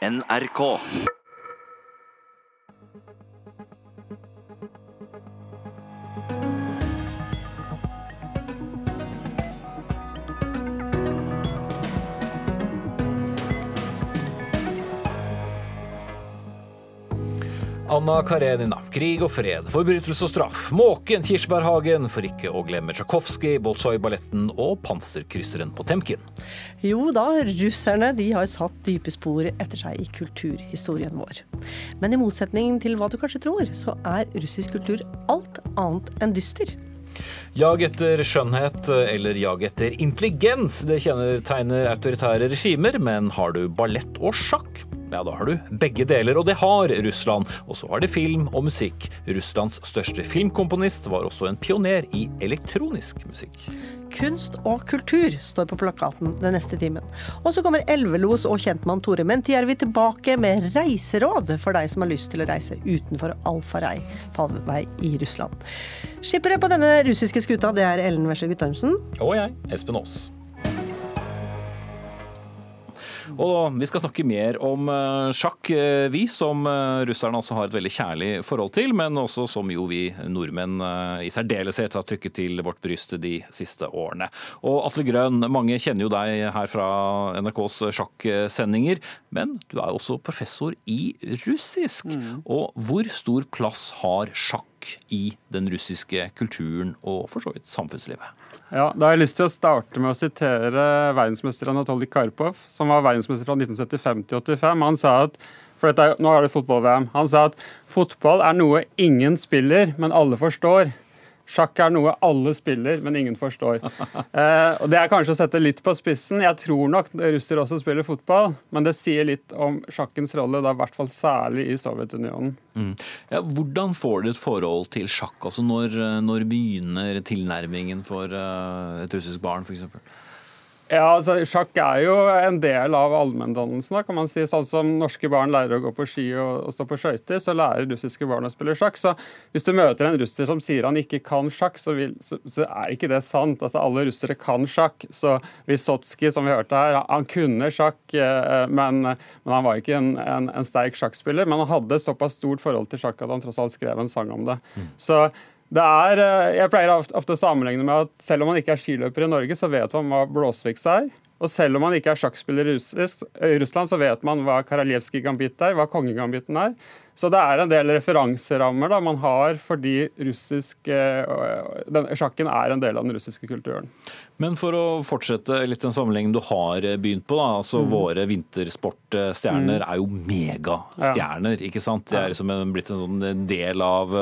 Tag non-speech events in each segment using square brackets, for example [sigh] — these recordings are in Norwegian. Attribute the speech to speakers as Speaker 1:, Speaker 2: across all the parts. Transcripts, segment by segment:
Speaker 1: NRK.
Speaker 2: Anna Karenina, krig og fred, forbrytelse og straff, Måken, Kirsebærhagen, for ikke å glemme Tsjajkovskij, Bolsjoj-balletten og panserkrysseren Potemkin.
Speaker 3: Jo da, russerne de har satt dype spor etter seg i kulturhistorien vår. Men i motsetning til hva du kanskje tror, så er russisk kultur alt annet enn dyster.
Speaker 2: Jag etter skjønnhet eller jag etter intelligens, det kjennetegner autoritære regimer, men har du ballett og sjakk? Ja, da har du begge deler, og det har Russland. Og så har det film og musikk. Russlands største filmkomponist var også en pioner i elektronisk musikk.
Speaker 3: Kunst og kultur står på plakaten den neste timen. Og så kommer elvelos og kjentmann Tore Mentjärvi tilbake med reiseråd for deg som har lyst til å reise utenfor Alfarei, fallvei i Russland. Skippere på denne russiske skuta, det er Ellen Wesje Guttormsen.
Speaker 2: Og jeg, Espen Aas. Og vi skal snakke mer om eh, sjakk, eh, vi som eh, russerne også har et veldig kjærlig forhold til, men også som jo vi nordmenn i særdeleshet har trykket til vårt bryst de siste årene. Og Atle Grønn, mange kjenner jo deg her fra NRKs sjakksendinger, men du er også professor i russisk. Mm. Og hvor stor plass har sjakk i den russiske kulturen og for så vidt samfunnslivet?
Speaker 4: Ja, Da har jeg lyst til å starte med å sitere verdensmester Anatolij Karpov, som var verdensmester fra 1975 til 85. Han sa at for dette, nå er det fotball-VM. Han sa at fotball er noe ingen spiller, men alle forstår. Sjakk er noe alle spiller, men ingen forstår. Eh, og Det er kanskje å sette litt på spissen. Jeg tror nok russere også spiller fotball, men det sier litt om sjakkens rolle, da i hvert fall særlig i Sovjetunionen. Mm.
Speaker 2: Ja, hvordan får du et forhold til sjakk? Altså når, når begynner tilnærmingen for uh, et russisk barn, f.eks.?
Speaker 4: Ja, altså Sjakk er jo en del av allmenndannelsen. kan man si. Sånn som norske barn lærer å gå på ski og, og stå på skøyter, så lærer russiske barn å spille sjakk. Så hvis du møter en russer som sier han ikke kan sjakk, så, vil, så, så er ikke det sant. Altså Alle russere kan sjakk. Så Wysotskij, som vi hørte her, han kunne sjakk, eh, men, men han var ikke en, en, en sterk sjakkspiller. Men han hadde såpass stort forhold til sjakk at han tross alt skrev en sang om det. Mm. Så er, eh, jeg pleier ofte å sammenligne med at selv om man ikke er skiløper i Norge, så vet man hva blåsviks er. Og selv om man ikke er sjakkspiller i Russland, så vet man hva Karaljevskij gambit er, hva kongegambitten er. Så det er en del referanserammer da, man har fordi russisk, eh, den, sjakken er en del av den russiske kulturen.
Speaker 2: Men for å fortsette litt den sammenligningen du har begynt på, da, altså mm. våre vintersportstjerner mm. er jo megastjerner, ja. ikke sant? De er liksom blitt en sånn del av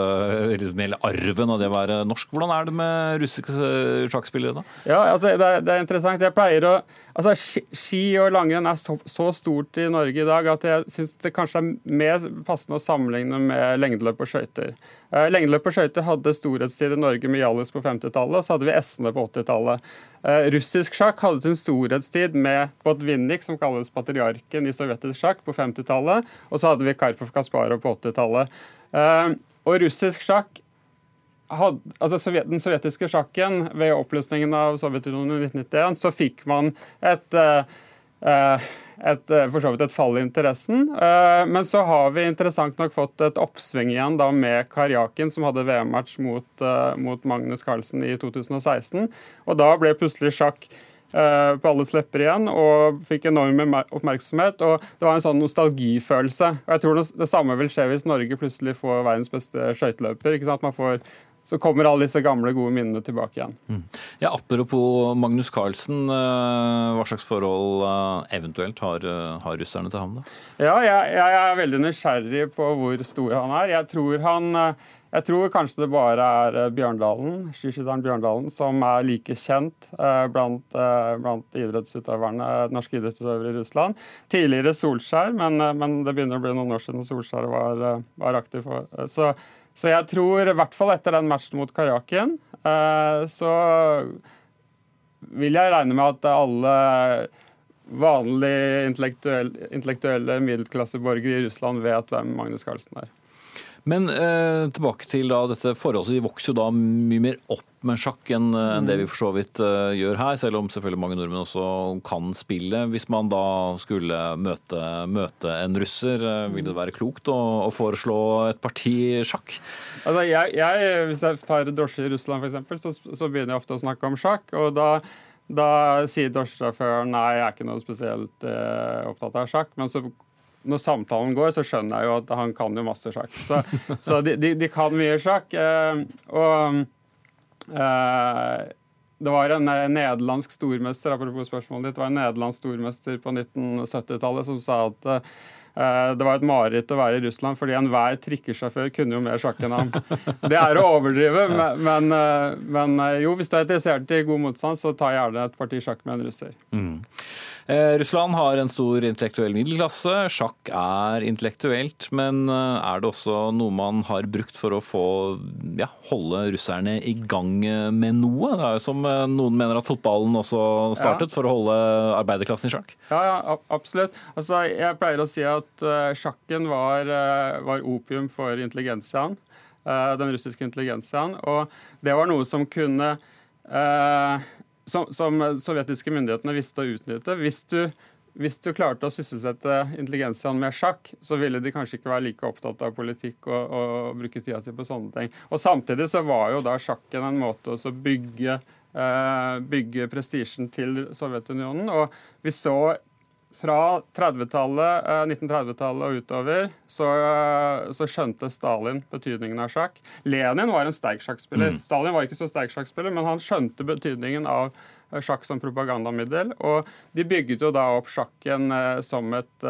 Speaker 2: liksom, arven av det å være norsk. Hvordan er det med russiske sjakkspillere, da?
Speaker 4: Ja, altså, det, er, det er interessant. Jeg pleier å Altså, Ski og langrenn er så, så, stort i Norge i dag at jeg syns det kanskje er mer passende å sammenligne med lengdeløp og skøyter. Eh, lengdeløp og skøyter hadde storhetstid i Norge med Hjallis på 50-tallet, og så hadde vi Essene på 80-tallet. Eh, russisk sjakk hadde sin storhetstid med Botvinnik, som kalles patriarken i sovjetisk sjakk, på 50-tallet, og så hadde vi Karpov Kasparov på 80-tallet. Eh, og russisk sjakk hadde, altså den sovjetiske sjakken, ved oppløsningen av Sovjetunionen i 1991, så fikk man et, uh, et for så vidt et fall i interessen. Uh, men så har vi interessant nok fått et oppsving igjen da med Karjakin, som hadde VM-match mot, uh, mot, Magnus Carlsen i 2016. Og da ble plutselig sjakk på alles lepper igjen og fikk enorm oppmerksomhet. og Det var en sånn nostalgifølelse. og Jeg tror det samme vil skje hvis Norge plutselig får verdens beste skøyteløper. Man får så kommer alle disse gamle, gode minnene tilbake igjen. Mm.
Speaker 2: Ja, Apropos Magnus Carlsen, eh, hva slags forhold eh, eventuelt har, eh, har russerne til ham? da?
Speaker 4: Ja, jeg, jeg, er veldig nysgjerrig på hvor stor han er. Jeg tror, han, jeg tror kanskje det bare er Bjørndalen, skiskytteren Bjørndalen som er like kjent blant, blant idrettsutøverne, norske idrettsutøvere i Russland. Tidligere Solskjær, men, men, det begynner å bli noen år siden Solskjær var, var aktiv. For, så så jeg tror, i hvert fall etter den matchen mot Karakin, eh, så vil jeg regne med at alle vanlige intellektuelle, intellektuelle middelklasseborgere i Russland vet hvem Magnus Carlsen er.
Speaker 2: Men eh, tilbake til da, dette forholdet. De vokser jo da mye mer opp med sjakk enn enn det vi for så vidt uh, gjør her, selv om selvfølgelig mange nordmenn også kan spille. Hvis man da skulle møte, møte en russer, uh, vil det være klokt å, å foreslå et parti sjakk?
Speaker 4: Altså, jeg, jeg, hvis jeg tar drosje i Russland, eksempel, så, så begynner jeg ofte å snakke om sjakk. og da da sier drosjesjåføren nei, jeg er ikke noe spesielt eh, opptatt av sjakk. Men så, når samtalen går, så skjønner jeg jo at han kan jo masse sjakk. Så, så de, de, de, kan mye sjakk. Eh, og eh, det var en eh, nederlandsk stormester apropos spørsmålet ditt, det var en nederlandsk stormester på 1970-tallet som sa at eh, det var et mareritt å være i Russland, fordi enhver trikkesjåfør kunne jo mer sjakk enn ham. Det er å overdrive, men, men, men, jo, hvis du er interessert i god motstand, så ta gjerne et parti sjakk med en russer. Mm.
Speaker 2: Eh, Russland har en stor intellektuell middelklasse. Sjakk er intellektuelt, men eh, er det også noe man har brukt for å få ja, holde russerne i gang med noe? Det er jo som eh, noen mener at fotballen også startet ja. for å holde arbeiderklassen i sjakk.
Speaker 4: Ja, ja absolutt. Altså, jeg pleier å si at sjakken var, var opium for intelligensiaen. Den russiske intelligensiaen. Og det var noe som kunne som, som sovjetiske myndighetene visste å utnytte. Hvis du, hvis du klarte å sysselsette intelligensiaen med sjakk, så ville de kanskje ikke være like opptatt av politikk og, og bruke tida si på sånne ting. Og Samtidig så var jo da sjakken en måte å bygge, eh, bygge prestisjen til Sovjetunionen. Og vi så fra 30-tallet, 1930-tallet eh, og utover så, eh, så, skjønte Stalin betydningen av sjakk. Lenin var en sterk sjakkspiller. Mm. Stalin var ikke så sterk sjakkspiller, men han skjønte betydningen av eh, sjakk som propagandamiddel. Og de bygget jo da opp sjakken som et,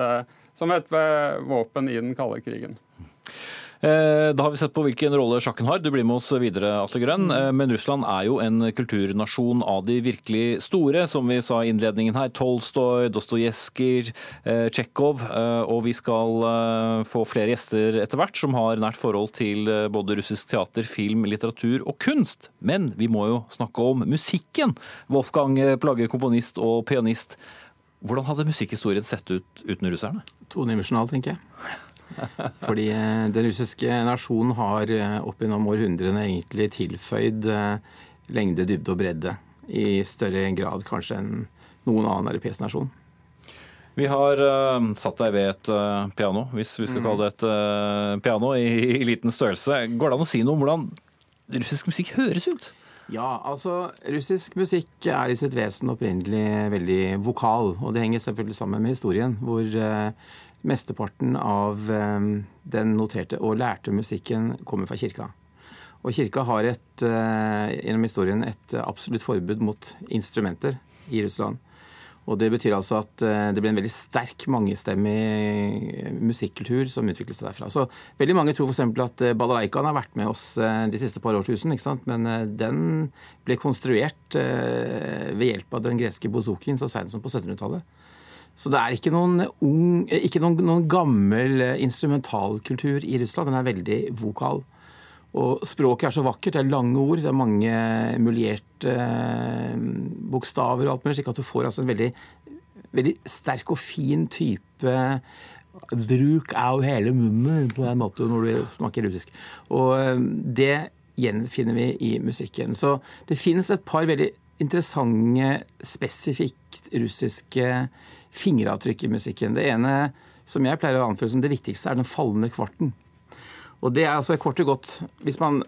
Speaker 4: som et våpen i den kalde krigen.
Speaker 2: Eh, da har vi sett på hvilken rolle sjakken har. Du blir med oss videre, Atle Grønn. Mm. Eh, men Russland er jo en kulturnasjon av de virkelig store, som vi sa i innledningen her. Tolstoy, Dostojevskij, eh, Tsjekhov. Og vi skal få flere gjester etter hvert som har nært forhold til både russisk teater, film, litteratur og kunst. Men vi må jo snakke om musikken. Wolfgang Plagge, komponist og pianist. Hvordan hadde musikkhistorien sett ut uten russerne?
Speaker 1: Todimensjonal, tenker jeg. Fordi eh, den russiske nasjonen har eh, opp gjennom århundrene egentlig tilføyd eh, lengde, dybde og bredde. I større grad kanskje enn noen annen europeisk nasjon.
Speaker 2: Vi har uh, satt deg ved et uh, piano, hvis vi skal kalle det et uh, piano, i, i, liten størrelse. Går det an å si noe om hvordan russisk musikk høres ut?
Speaker 1: Ja, altså russisk musikk er i sitt vesen opprinnelig veldig vokal. Og det henger selvfølgelig sammen med historien, hvor Mesteparten av eh, den noterte og lærte musikken kommer fra kirka. Og kirka har et, eh, gjennom historien et absolutt forbud mot instrumenter i Russland. Og Det betyr altså at eh, det ble en veldig sterk mangestemmig musikkultur som utviklet seg derfra. Så Veldig mange tror f.eks. at balalaikaen har vært med oss de siste par årtusen. ikke sant? Men den ble konstruert ved hjelp av den greske bozukien så seint som på 1700-tallet. Så det er ikke noen, ung, ikke noen, noen gammel eh, instrumentalkultur i Russland. Den er veldig vokal. Og språket er så vakkert. Det er lange ord, det er mange mulierte eh, bokstaver og alt mulig, slik at du får altså en veldig, veldig sterk og fin type bruk av hele munnen på en måte når du snakker russisk. Og eh, det gjenfinner vi i musikken. Så det finnes et par veldig interessante, spesifikt russiske fingeravtrykk i musikken. Det ene som jeg pleier å anføre som det viktigste, er den fallende kvarten. Og det er altså kort og godt Hvis man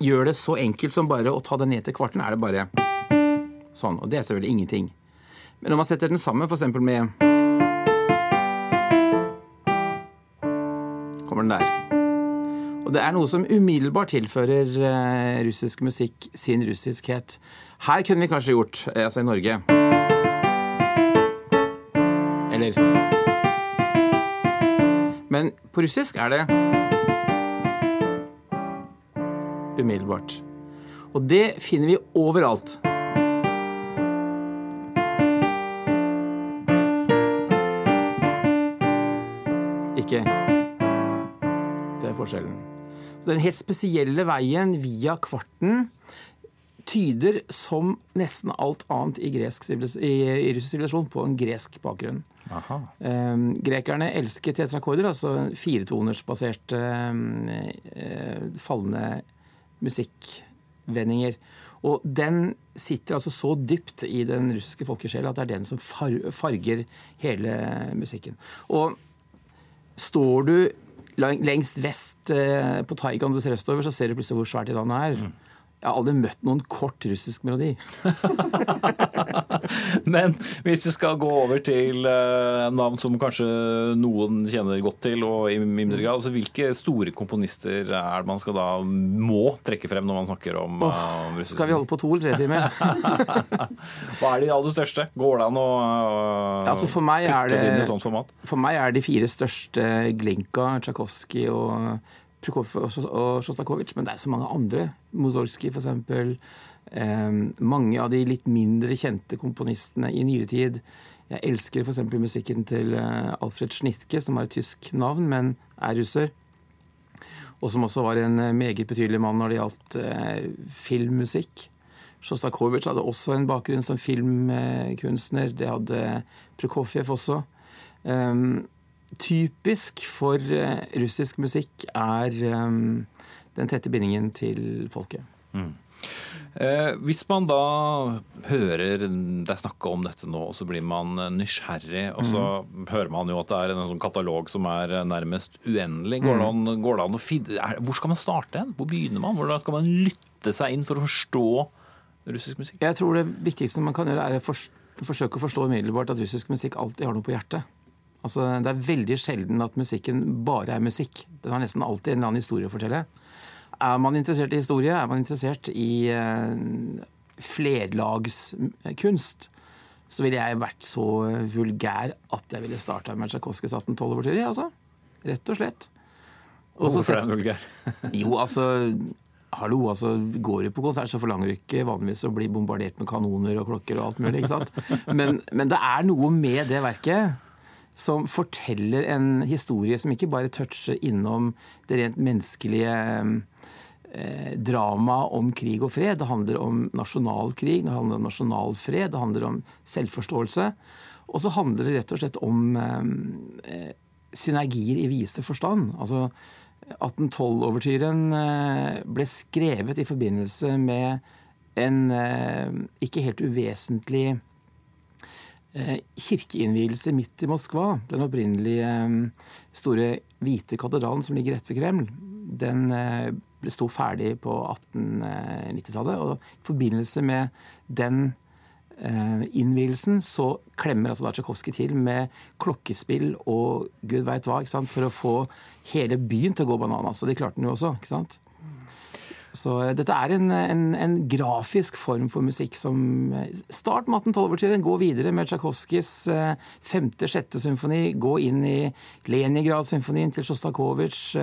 Speaker 1: gjør det så enkelt som bare å ta det ned til kvarten, er det bare sånn. Og det er selvfølgelig ingenting. Men når man setter den sammen f.eks. med Kommer den der. Og det er noe som umiddelbart tilfører eh, russisk musikk sin russiskhet. Her kunne vi kanskje gjort, eh, altså i Norge Eller Men på russisk er det umiddelbart. Og det finner vi overalt. Ikke Det er forskjellen. Så den helt spesielle veien via kvarten tyder som nesten alt annet i, gresk, i, i russisk sivilisasjon på en gresk bakgrunn. Eh, grekerne elsket tetrakorder, altså firetonersbaserte eh, fallende musikkvendinger. Og den sitter altså så dypt i den russiske folkesjela at det er den som far farger hele musikken. Og står du lengst vest uh, på taigaen du ser østover, så ser du plutselig hvor svært det landet er. Jeg har aldri møtt noen kort russisk melodi. [laughs]
Speaker 2: Men hvis vi skal gå over til eh, navn som kanskje noen kjenner godt til, og i mindre grad, altså hvilke store komponister er det man skal da må trekke frem når man snakker om eh, russisk
Speaker 1: Skal vi holde på to eller tre timer? [laughs]
Speaker 2: Hva er de aller største? Går det an å uh,
Speaker 1: Altså, for meg er
Speaker 2: putte det inn i sånt format?
Speaker 1: For meg er de fire største Glinka, Tsjajkovskij og Prokofjev og Sjos- Sjostakovitsj, men det er så mange andre. Mozorski f.eks. Eh, mange av de litt mindre kjente komponistene i nyere tid. Jeg elsker f.eks. musikken til eh, Alfred Schnittke, som har et tysk navn, men er russer. Og som også var en eh, meget betydelig mann når det gjaldt eh, filmmusikk. Sjostakovitsj hadde også en bakgrunn som filmkunstner. Det hadde Prokofjev også. Um, typisk for eh, russisk musikk er um, den tette bindingen til folket.
Speaker 2: Eh, hvis man da hører deg snakke om dette nå, og så blir man nysgjerrig, og så hører man jo at det er en sånn katalog som er nærmest uendelig. Går det an, går det an å finne, hvor skal man starte hen? Hvor begynner man? Hvordan skal man lytte seg inn for å forstå russisk musikk?
Speaker 1: Jeg tror det viktigste man kan gjøre, er å forsøke å forstå umiddelbart at russisk musikk alltid har noe på hjertet. Altså, det er veldig sjelden at musikken bare er musikk. Den har nesten alltid en eller annen historie å fortelle. Er man interessert i historie, er man interessert i eh, flerlagskunst, så ville jeg vært så vulgær at jeg ville starta med Tsjajkovskijs 1812-overtyre. Altså. Rett og slett. Og så
Speaker 2: Hvorfor er du vulgær? [laughs]
Speaker 1: jo, altså Hallo, altså går du på konsert, så forlanger du ikke vanligvis å bli bombardert med kanoner og klokker og alt mulig, ikke sant? Men, men det er noe med det verket som forteller en historie som ikke bare toucher innom det rent menneskelige eh, dramaet om krig og fred. Det handler om nasjonal krig, det handler om nasjonal fred, det handler om selvforståelse. Og så handler det rett og slett om eh, synergier i vise forstand. Altså 1812-overtyren eh, ble skrevet i forbindelse med en eh, ikke helt uvesentlig eh, kirkeinnvielse midt i Moskva. Den opprinnelige eh, store hvite katedralen som ligger rett ved Kreml, den eh, sto ferdig på 1890-tallet. Og i forbindelse med den eh, innvielsen så klemmer altså Tsjajkovskij til med klokkespill og gud veit hva, for å få hele byen til å gå bananas. Og de klarte den jo også, ikke sant. Så eh, dette er en, en, en grafisk form for musikk som eh, Start med 1812-overtyren, gå videre med Tsjajkovskijs eh, femte, sjette symfoni, gå inn i Leningrad-symfonien til Sjostakovitsj,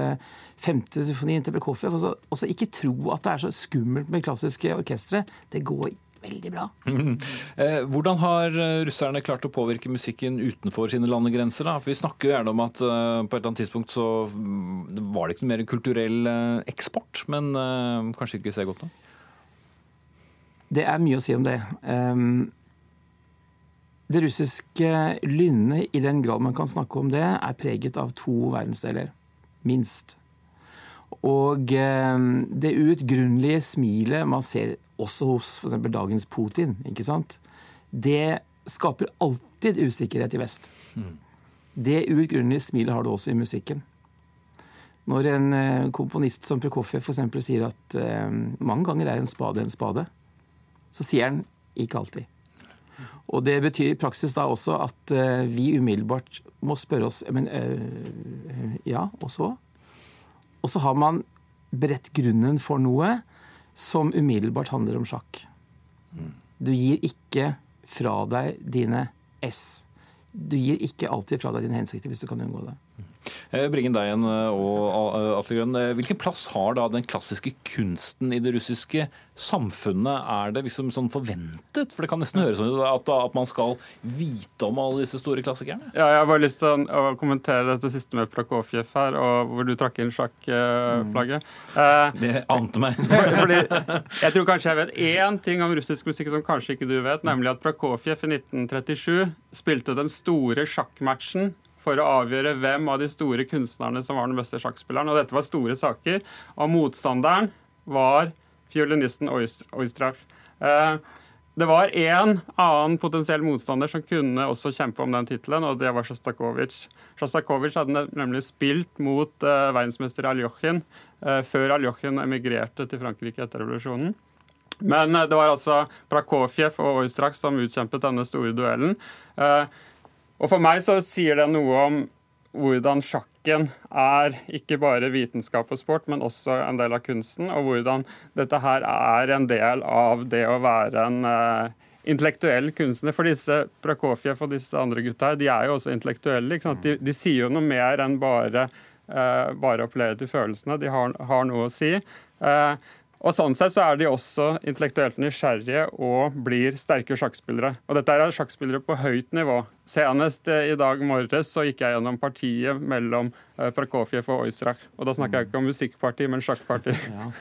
Speaker 1: femte symfonien til Prokofjev. Og så ikke tro at det er så skummelt med klassiske orkestre. Det går veldig bra.
Speaker 2: Eh, Hvordan har eh, russerne klart å påvirke musikken utenfor sine landegrenser? da? For Vi snakker jo gjerne om at eh, på et eller annet tidspunkt så mm, var det ikke noe mer kulturell eksport, men kanskje ikke ser godt nok?
Speaker 1: Det er mye å si om det. Ehm, Det russiske lynnet, i den grad man kan snakke om det, er preget av to verdensdeler. Minst. Og ehm, det uutgrunnelige smilet man ser også hos f.eks. dagens Putin, ikke sant? det skaper alltid usikkerhet i vest. Det uutgrunnelige smilet har du også i musikken. Når en eh, komponist som Prokofjev f.eks. sier at eh, mange ganger er en spade en spade, så sier han ikke alltid. Og det betyr i praksis da også at eh, vi umiddelbart må spørre oss Men eh, ja, og så? Og så har man beredt grunnen for noe som umiddelbart handler om sjakk. Du gir ikke fra deg dine S. Du gir ikke alltid fra deg dine hensikter hvis du kan unngå det.
Speaker 2: Eh, bring deg igjen, og Atle Grønn. Hvilken plass har da den klassiske kunsten i det russiske samfunnet? Er det liksom sånn forventet? For det kan nesten høres sånn ut at, at man skal vite om alle disse store klassikerne?
Speaker 4: Ja, jeg har bare lyst til å, kommentere dette siste med Plakofjev her, og hvor du trakk inn sjakkflagget.
Speaker 2: Mm. det ante meg. [laughs]
Speaker 4: fordi, jeg tror kanskje jeg vet én ting om russisk musikk som kanskje ikke du vet, nemlig at Plakofjev i 1937 spilte den store sjakkmatchen for å avgjøre hvem av de store kunstnerne som var den beste sjakkspilleren. Og dette var store saker. Og motstanderen var fiolinisten Oystrach. Eh, det var én annen potensiell motstander som kunne også kjempe om den tittelen, og det var Sjostakovitsj. Sjostakovitsj hadde nemlig spilt mot uh, verdensmester Aljochin uh, før Aljochin emigrerte til Frankrike etter revolusjonen. Men uh, det var altså Prakofjev og Oistrakh som utkjempet denne store duellen. Uh, og For meg så sier det noe om hvordan sjakken er ikke bare vitenskap og sport, men også en del av kunsten, og hvordan dette her er en del av det å være en uh, intellektuell kunstner. For disse Prakofjev og disse andre gutta her, de er jo også intellektuelle. De, de, sier jo noe mer enn bare, uh, bare appellere til følelsene. De har, har noe å si. Uh, og Sånn sett så er de også intellektuelt nysgjerrige og blir sterke sjakkspillere. Og dette er sjakkspillere på høyt nivå. Senest eh, i dag morges så gikk jeg gjennom partiet mellom Prakofjev og Oystrach. Og da snakker jeg ikke om musikkparti, men sjakkparti. [laughs] Ja.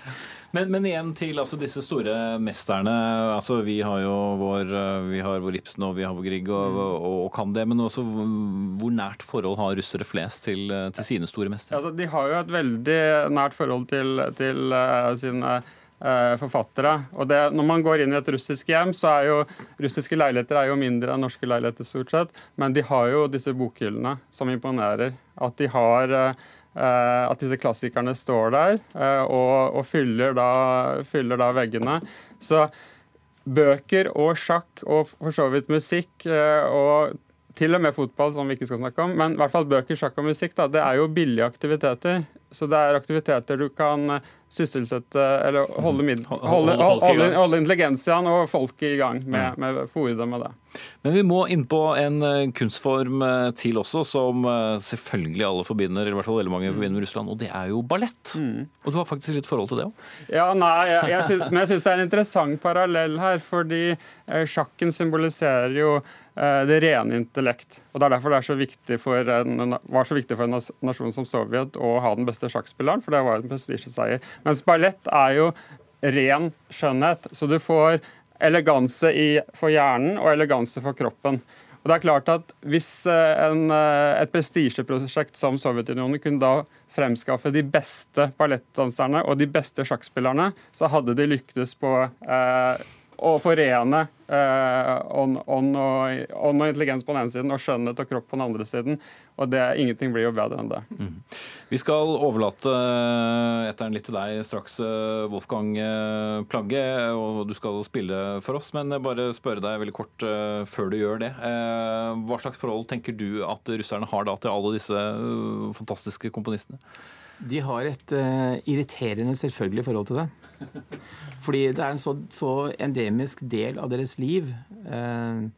Speaker 2: Men, men, igjen til altså, disse store mesterne. altså Vi har jo vår, eh, vi har vår Ibsen og vi har vår Grieg og, og, og, kan det. Men også hvor nært forhold har russere flest til, til sine store mestere?
Speaker 4: Altså, de har jo et veldig nært forhold til, til uh, sine Eh, forfattere. Og det, når man går inn i et russisk hjem, så er jo russiske leiligheter er jo mindre enn norske leiligheter, stort sett. Men de har jo disse bokhyllene som imponerer. At de har uh, at disse klassikerne står der uh, og, og fyller, da, fyller, da, veggene. Så bøker og sjakk og for så vidt musikk og til og med fotball, som vi ikke skal snakke om, men i hvert fall bøker, sjakk og musikk, da, det er jo billige aktiviteter. Så det er aktiviteter du kan sysselsette Eller holde, mid, holde, holde, holde intelligensiaen og folket i gang med, med fòre dem med det.
Speaker 2: Men vi må inn på en eh, kunstform eh, til også, som eh, selvfølgelig alle forbinder, eller i hvert fall veldig mange forbinder med Russland, og det er jo ballett. Mm. Og du har faktisk litt forhold til det òg?
Speaker 4: Ja, nei, jeg, jeg synes, men jeg syns det er en interessant parallell her, fordi sjakken symboliserer jo det rene intellekt. Og Det er derfor det er så viktig for en, var så viktig for en nasjon som Sovjet å ha den beste sjakkspilleren, for det var en prestisjeseier. Mens ballett er jo ren skjønnhet. Så du får eleganse i, for hjernen og eleganse for kroppen. Og det er klart at Hvis eh, en, eh, et prestisjeprosjekt som Sovjetunionen kunne da fremskaffe de beste ballettdanserne og de beste sjakkspillerne, så hadde de lyktes på eh, å forene eh, ånd, og, og, intelligens på den ene siden og skjønnhet og kropp på den andre siden. Og det, ingenting blir jo bedre enn det. Mm.
Speaker 2: Vi skal overlate eh, etteren litt til deg straks, eh, Wolfgang Plagge. Og du skal spille for oss, men bare spørre deg veldig kort før du gjør det. Hva slags forhold tenker du at russerne har da til alle disse fantastiske komponistene?
Speaker 1: De har et uh, irriterende selvfølgelig forhold til det. Fordi det er en så, så endemisk del av deres liv. Uh,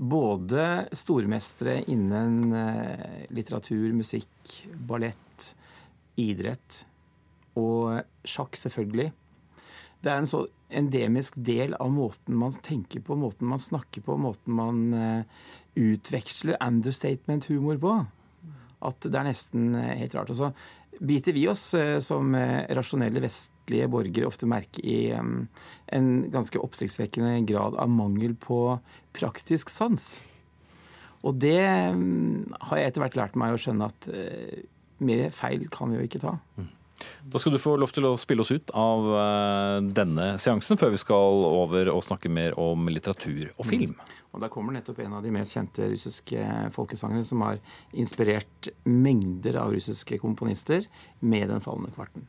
Speaker 1: både stormestere innen uh, litteratur, musikk, ballett, idrett og sjakk, selvfølgelig. Det er en så endemisk del av måten man tenker på, måten man snakker på, måten man utveksler understatement-humor på, at det er nesten helt rart. Altså, biter vi oss eh, som eh, rasjonelle vestlige borgere ofte merke i en ganske oppsiktsvekkende grad av mangel på praktisk sans. Og det har jeg etter hvert lært meg å skjønne at eh, mer feil kan vi jo ikke ta. Mm.
Speaker 2: Da skal du få lov til å spille oss ut av denne seansen, før vi skal over og snakke mer om litteratur og film. Mm.
Speaker 1: Og Der kommer nettopp en av de mest kjente russiske folkesangene, som har inspirert mengder av russiske komponister med Den falne kvarten.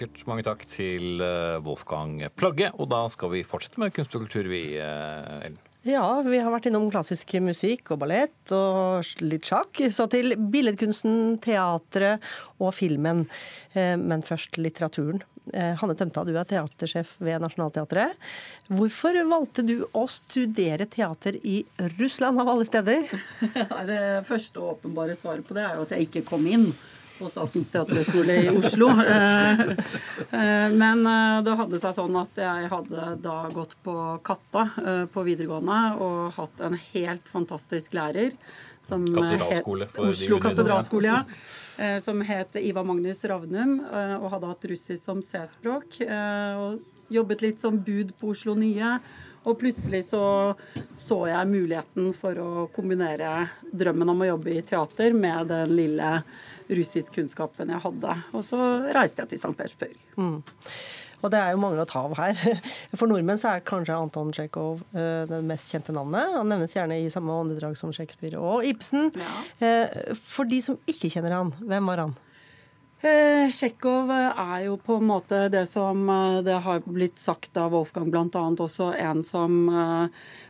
Speaker 2: Vakkert. Mange takk til eh, Wolfgang Plagge. Og da skal vi fortsette med kunst og kultur, vi, eh, Ellen.
Speaker 3: Ja, vi har vært innom klassisk musikk og ballett og litt sjakk. Så til billedkunsten, teatret og filmen. Eh, men først litteraturen. Hanne Tømta, du er teatersjef ved Nationaltheatret. Hvorfor valgte du å studere teater i Russland, av alle steder? [laughs]
Speaker 5: Det første åpenbare svaret på det er jo at jeg ikke kom inn på Statens teaterhøgskole i Oslo. [laughs] Eh, eh, men eh, det hadde seg sånn at jeg hadde da gått på Katta på videregående og hatt en helt fantastisk lærer.
Speaker 2: Som katedralskole
Speaker 5: Oslo katedralskole, ja. Som het Iva Magnus Ravnum og hadde hatt russisk som C-språk. Og jobbet litt som bud på Oslo Nye. Og plutselig så så jeg muligheten for å kombinere drømmen om å jobbe i teater med den lille russiskkunnskapen jeg hadde. Og så reiste jeg til St. Petersburg. Mm.
Speaker 3: Og det er jo mange å ta av her. [laughs] For nordmenn så er kanskje Anton Tsjekhov uh, det mest kjente navnet. Han nevnes gjerne i samme åndedrag som Shakespeare og Ibsen. Ja. Uh, for de som ikke kjenner han, hvem var han?
Speaker 5: Eh, Tsjekhov er jo på en måte det som det har blitt sagt av Wolfgang bl.a. også en som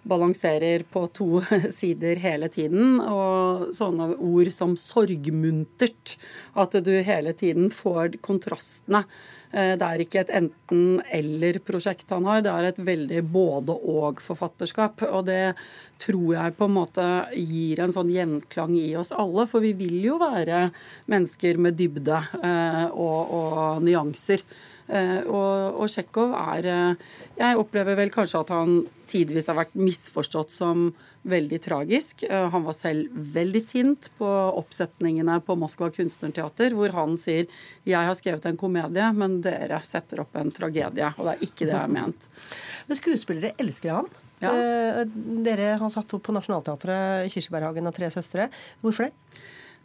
Speaker 5: balanserer på to [laughs] sider hele tiden. Og sånne ord som sorgmuntert. At du hele tiden får kontrastene. Eh, det er ikke et enten-eller-prosjekt han har, det er et veldig både-og-forfatterskap. Og det tror jeg på en måte gir en sånn gjenklang i oss alle. For vi vil jo være mennesker med dybde eh, og, og nyanser. Eh, og, og Tsjekhov er eh, Jeg opplever vel kanskje at han tidvis har vært misforstått som veldig tragisk. Eh, han var selv veldig sint på oppsetningene på Moskva kunstnerteater, hvor han sier 'jeg har skrevet en komedie, men dere setter opp en tragedie'. Og det er ikke det jeg har ment. [laughs]
Speaker 3: Men skuespillere elsker han. Ja. Dere har satt opp på Nationaltheatret Kirsebærhagen og Tre søstre. Hvorfor det?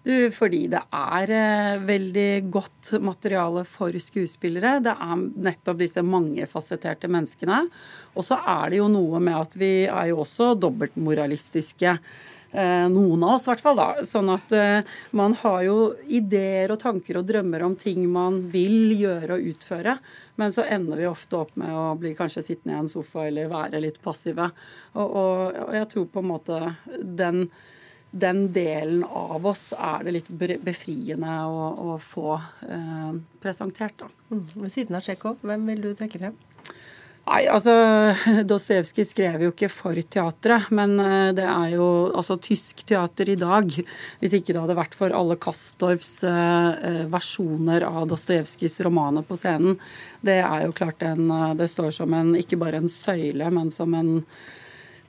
Speaker 5: Du, fordi det er eh, veldig godt materiale for skuespillere. Det er nettopp disse mangefasetterte menneskene. Og så er det jo noe med at vi er jo også dobbeltmoralistiske. Eh, noen av oss, i hvert fall. da, Sånn at eh, man har jo ideer og tanker og drømmer om ting man vil gjøre og utføre. Men så ender vi ofte opp med å bli kanskje sittende i en sofa eller være litt passive. Og, og, og jeg tror på en måte den den delen av oss er det litt befriende å, å få eh, presentert. Da.
Speaker 3: Mm. Ved siden av Tsjekhov, hvem vil du trekke frem?
Speaker 5: Nei, altså [laughs] Dostojevskij skrev jo ikke for teatret, men eh, det er jo altså tysk teater i dag. Hvis ikke det hadde vært for alle Kastorfs eh, eh, versjoner av Dostojevskijs romaner på scenen. Det er jo klart en Det står som en, ikke bare en søyle, men som en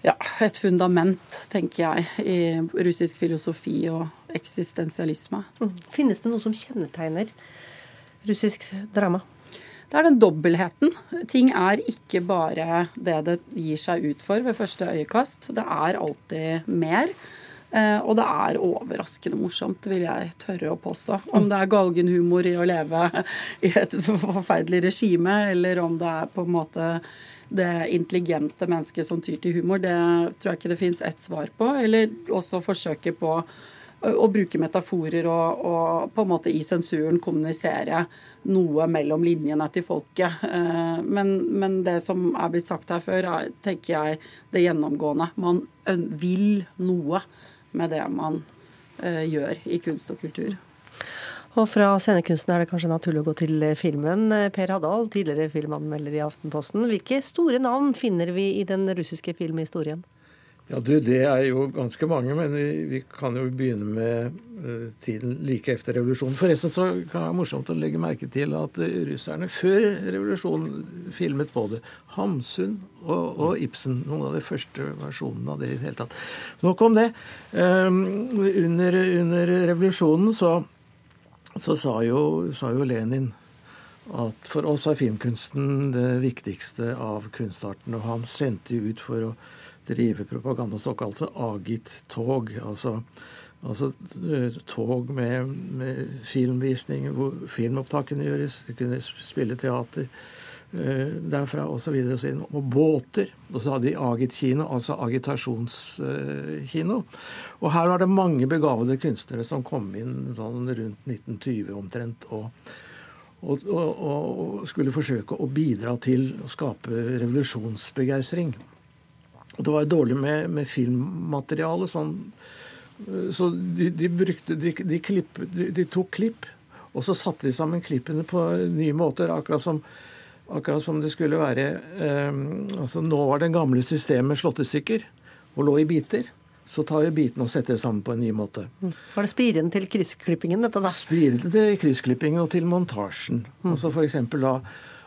Speaker 5: ja, et fundament, tenker jeg, i russisk filosofi og eksistensialisme.
Speaker 3: Mm. Finnes det noe som kjennetegner russisk drama?
Speaker 5: Det er den dobbeltheten. Ting er ikke bare det det gir seg ut for ved første øyekast. Det er alltid mer. Eh, og det er overraskende morsomt, vil jeg tørre å påstå. Om det er galgenhumor i å leve i et forferdelig regime, eller om det er på en måte det intelligente mennesket som tyr til humor, det tror jeg ikke det fins ett svar på. Eller også forsøke på å bruke metaforer og, og, på en måte i sensuren kommunisere noe mellom linjene til folket. Eh, men, men det som er blitt sagt her før, er tenker jeg det gjennomgående. Man vil noe med det man eh, gjør i kunst og kultur.
Speaker 3: Og fra scenekunsten er det kanskje naturlig å gå til filmen. Per Haddal, tidligere filmanmelder i Aftenposten. Hvilke store navn finner vi i den russiske filmhistorien?
Speaker 6: Ja, du, Det er jo ganske mange, men vi, vi kan jo begynne med uh, tiden like etter revolusjonen. Forresten så kan det være morsomt å legge merke til at uh, russerne før revolusjonen filmet både Hamsun og, og, Ibsen. Noen av de første versjonene av det i det hele tatt. Nok om det. Um, under, under revolusjonen så så sa jo, sa jo, Lenin at for oss er filmkunsten det viktigste av kunstarten. Og han sendte jo ut for å drive propaganda, altså Agit-tog. Altså, altså, eh, tog med, med filmvisning hvor filmopptakene gjøres. Kunne spille teater derfra osv. Og, så og, og båter. Og så hadde de Agit-kino, altså agitasjonskino. Uh, og her var det mange begavede kunstnere som kom inn sånn rundt 1920 omtrent. og og, og, og, skulle forsøke å bidra til å skape revolusjonsbegeistring. Det var dårlig med, med filmmateriale. Sånn, så de, de, brukte, de, de, klipp, de, tok klipp, og så satte de sammen klippene på nye måter. Akkurat som, akkurat som det skulle være eh, altså Nå var det gamle systemet slått i stykker og lå i biter. Så tar vi bitene og setter det sammen på en ny måte.
Speaker 3: Mm. Var det spiren til kryssklippingen, dette da?
Speaker 6: Spiren til kryssklippingen og til montasjen. Mm. Altså F.eks. da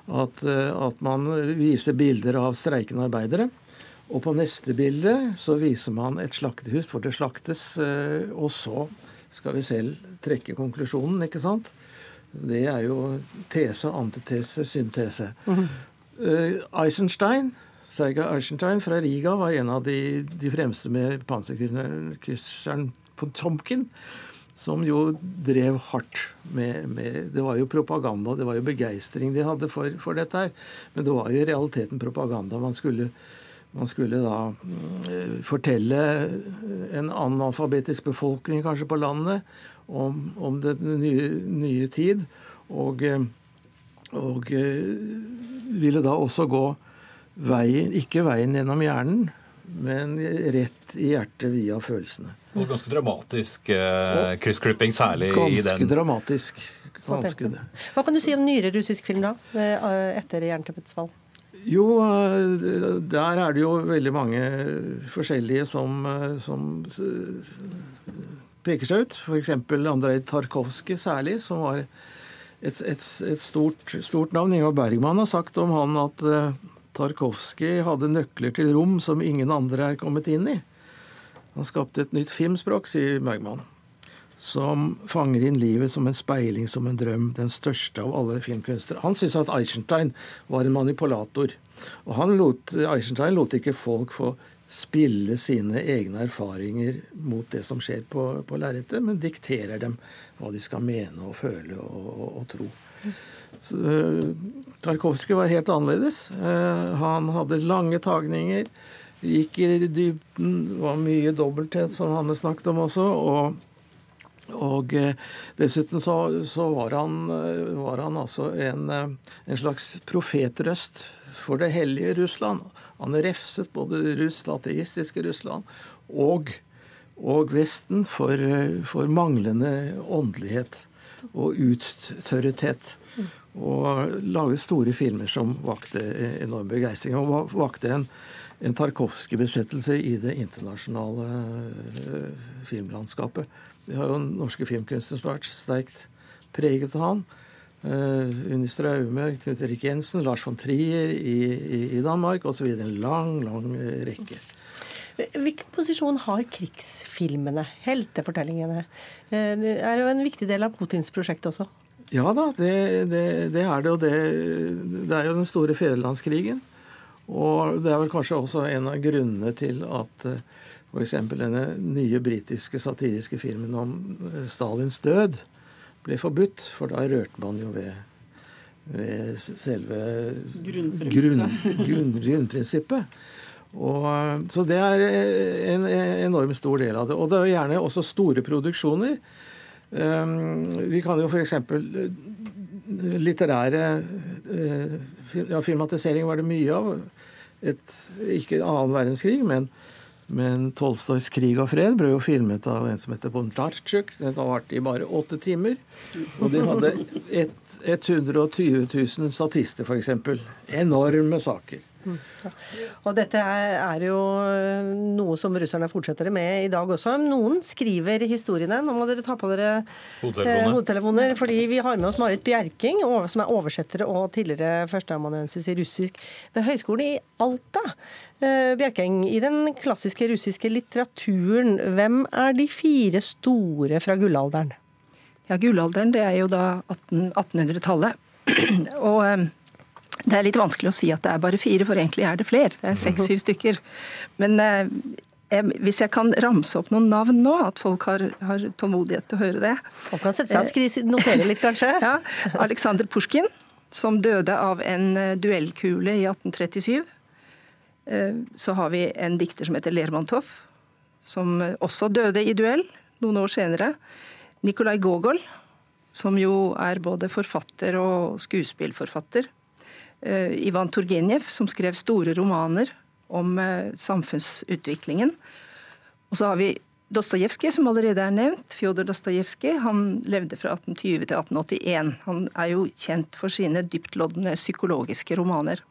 Speaker 6: at, eh, at, man viser bilder av streikende arbeidere. Og på neste bilde så viser man et slaktehus, for det slaktes. Eh, og så skal vi selv trekke konklusjonen, ikke sant? Det er jo tese, antitese, syntese. Mm. Eisenstein Serga Eisenstein fra Riga var en av de, de fremste med panserkrysseren Tomkin, som jo drev hardt med, med, Det var jo propaganda, det var jo begeistring de hadde for, for, dette her. Men det var jo i realiteten propaganda. Man skulle, man skulle da mm, fortelle en analfabetisk befolkning kanskje på landet om, om den nye, nye, tid. Og, og eh, ville da også gå veien, ikke veien gjennom hjernen, men rett i hjertet via følelsene.
Speaker 2: Og ganske dramatisk eh, kryssklipping, særlig
Speaker 6: i
Speaker 2: den
Speaker 6: Ganske dramatisk. Ganske.
Speaker 3: Hva kan du si om nyere russisk film, da? Eh, etter jernteppets fall?
Speaker 6: Jo, eh, der er det jo veldig mange forskjellige som, eh, som peker seg ut. F.eks. Andrej Tarkovskij særlig, som var et, et, et stort, stort, navn. Ingvar Bergman har sagt om han at Tarkovskij hadde nøkler til rom som ingen andre er kommet inn i. Han skapte et nytt filmspråk, sier Bergman, som fanger inn livet som en speiling, som en drøm, den største av alle filmkunstnere. Han syntes at Eisenstein var en manipulator. Og lot, Eisenstein lot ikke folk få spille sine egne erfaringer mot det som skjer på, på lerretet, men dikterer dem hva de skal mene og føle og, og, og tro. Så, Tarkovskij var helt annerledes. Uh, han hadde lange tagninger, gikk i dybden, var mye dobbelthet, som Hanne snakket om også. og og uh, dessuten så, så var, han, var, han, altså en, en, slags profetrøst for det hellige Russland. Han refset både Russland, ateistiske Russland og, og Vesten for, for manglende åndelighet og uttørrethet. Og laget store filmer som vakte enorm begeistring. Og vakte en, en Tarkovskij-besettelse i det internasjonale uh, filmlandskapet. Vi har jo norske filmkunstnere som har vært sterkt preget av han. Uh, Unni Straume, Knut Erik Jensen, Lars von Trier i, i, Danmark osv. En lang, lang rekke.
Speaker 3: Hvilken posisjon har krigsfilmene, heltefortellingene? Eh, det er jo en viktig del av Putins prosjekt også?
Speaker 6: Ja da, det, det, det er det. Og det, det, er jo den store fedrelandskrigen. Og det er vel kanskje også en av grunnene til at eh, f.eks. denne nye britiske satiriske filmen om eh, Stalins død ble forbudt. For da rørte man jo ved, ved selve grunnprinsippet. Grunn, grunnprinsippet. Og, så det er en, en enormt stor del av det. Og det er gjerne også store produksjoner. Ehm, vi kan jo f.eks. Eh, litterære eh, ja, Filmatisering var det mye av. Et, ikke annen verdenskrig, men, men Tolstojs 'Krig og fred' ble jo filmet av en som heter Bondarchuk. Den varte i bare åtte timer. Og de hadde et, 120 000 statister, f.eks. Enorme saker.
Speaker 3: Og dette er jo noe som russerne fortsetter med i dag også. Noen skriver historiene. Nå må dere ta på dere
Speaker 2: hodetelefoner.
Speaker 3: hodetelefoner fordi vi har med oss Marit Bjerking, som er oversettere og tidligere førsteamanuensis i russisk ved Høgskolen i Alta. Eh, Bjerking, i den klassiske russiske litteraturen, hvem er de fire store fra gullalderen?
Speaker 7: Ja, Gullalderen det er jo da 1800-tallet. [clears throat] og eh, det er litt vanskelig å si at det er bare fire, for egentlig er det flere. Det er seks-syv stykker. Men eh, hvis jeg kan ramse opp noen navn nå, at folk har, har tålmodighet til å høre det
Speaker 3: Folk kan sette seg og notere litt, kanskje? [laughs]
Speaker 7: ja. Aleksandr Pusjkin, som døde av en eh, duellkule i 1837. Eh, så har vi en dikter som heter Lermontov, som også døde i duell noen år senere. Nikolai Gogol, som jo er både forfatter og skuespillforfatter. Eh, Ivan Turgenev, som skrev store romaner om eh, samfunnsutviklingen. Og så har vi Dostojevskij, som allerede er nevnt. Fjodor Dostojevskij. Han levde fra 1820 til 1881. Han er jo kjent for sine dyptloddende psykologiske romaner.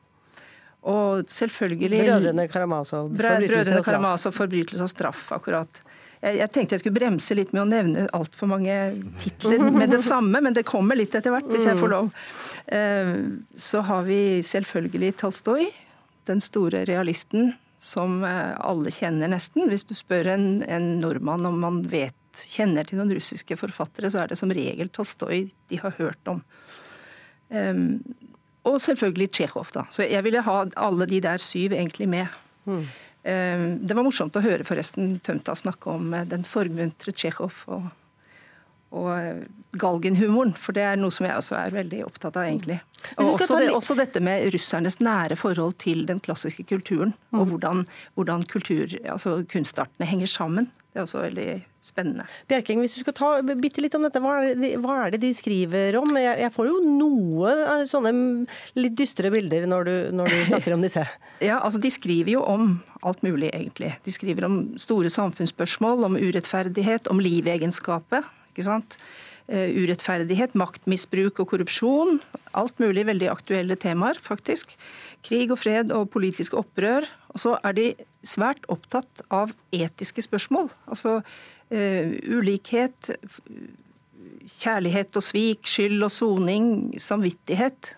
Speaker 7: Og selvfølgelig
Speaker 3: Brødrene Karamazov.
Speaker 7: Brødrene Karamazov, forbrytelse og straff, akkurat. Jeg, jeg, tenkte jeg skulle bremse litt med å nevne altfor mange titler med det samme, men det kommer litt etter hvert, hvis jeg får lov. Eh, så har vi selvfølgelig Tolstoy, den store realisten som eh, alle kjenner nesten. Hvis du spør en, en nordmann om man vet, kjenner til noen russiske forfattere, så er det som regel Tolstoy de har hørt om. Um, og selvfølgelig Tsjekhov, da. Så jeg ville ha alle de der syv egentlig med. Mm. Det var morsomt å høre forresten Tømta snakke om eh, den sorgmuntre Tsjekhov og, og eh, galgenhumoren, for det er noe som jeg også er veldig opptatt av, egentlig. Og også, det, også dette med russernes nære forhold til den klassiske kulturen, og mm. hvordan, hvordan kultur, altså kunstartene henger sammen. Det er også veldig spennende.
Speaker 3: Bjerking, hvis du skal ta bitte litt om dette, hva er det, hva er det de skriver om? Jeg, jeg, får jo noe sånne litt dystre bilder når du, når du [laughs] snakker om disse.
Speaker 7: ja, altså De skriver jo om alt mulig, egentlig. De skriver om store samfunnsspørsmål, om urettferdighet, om livegenskapet. ikke sant? Uh, urettferdighet, maktmisbruk og korrupsjon. Alt mulig veldig aktuelle temaer, faktisk. Krig og fred og politisk opprør. Og så er de svært opptatt av etiske spørsmål. Altså ulikhet, kjærlighet og svik, skyld og soning, samvittighet.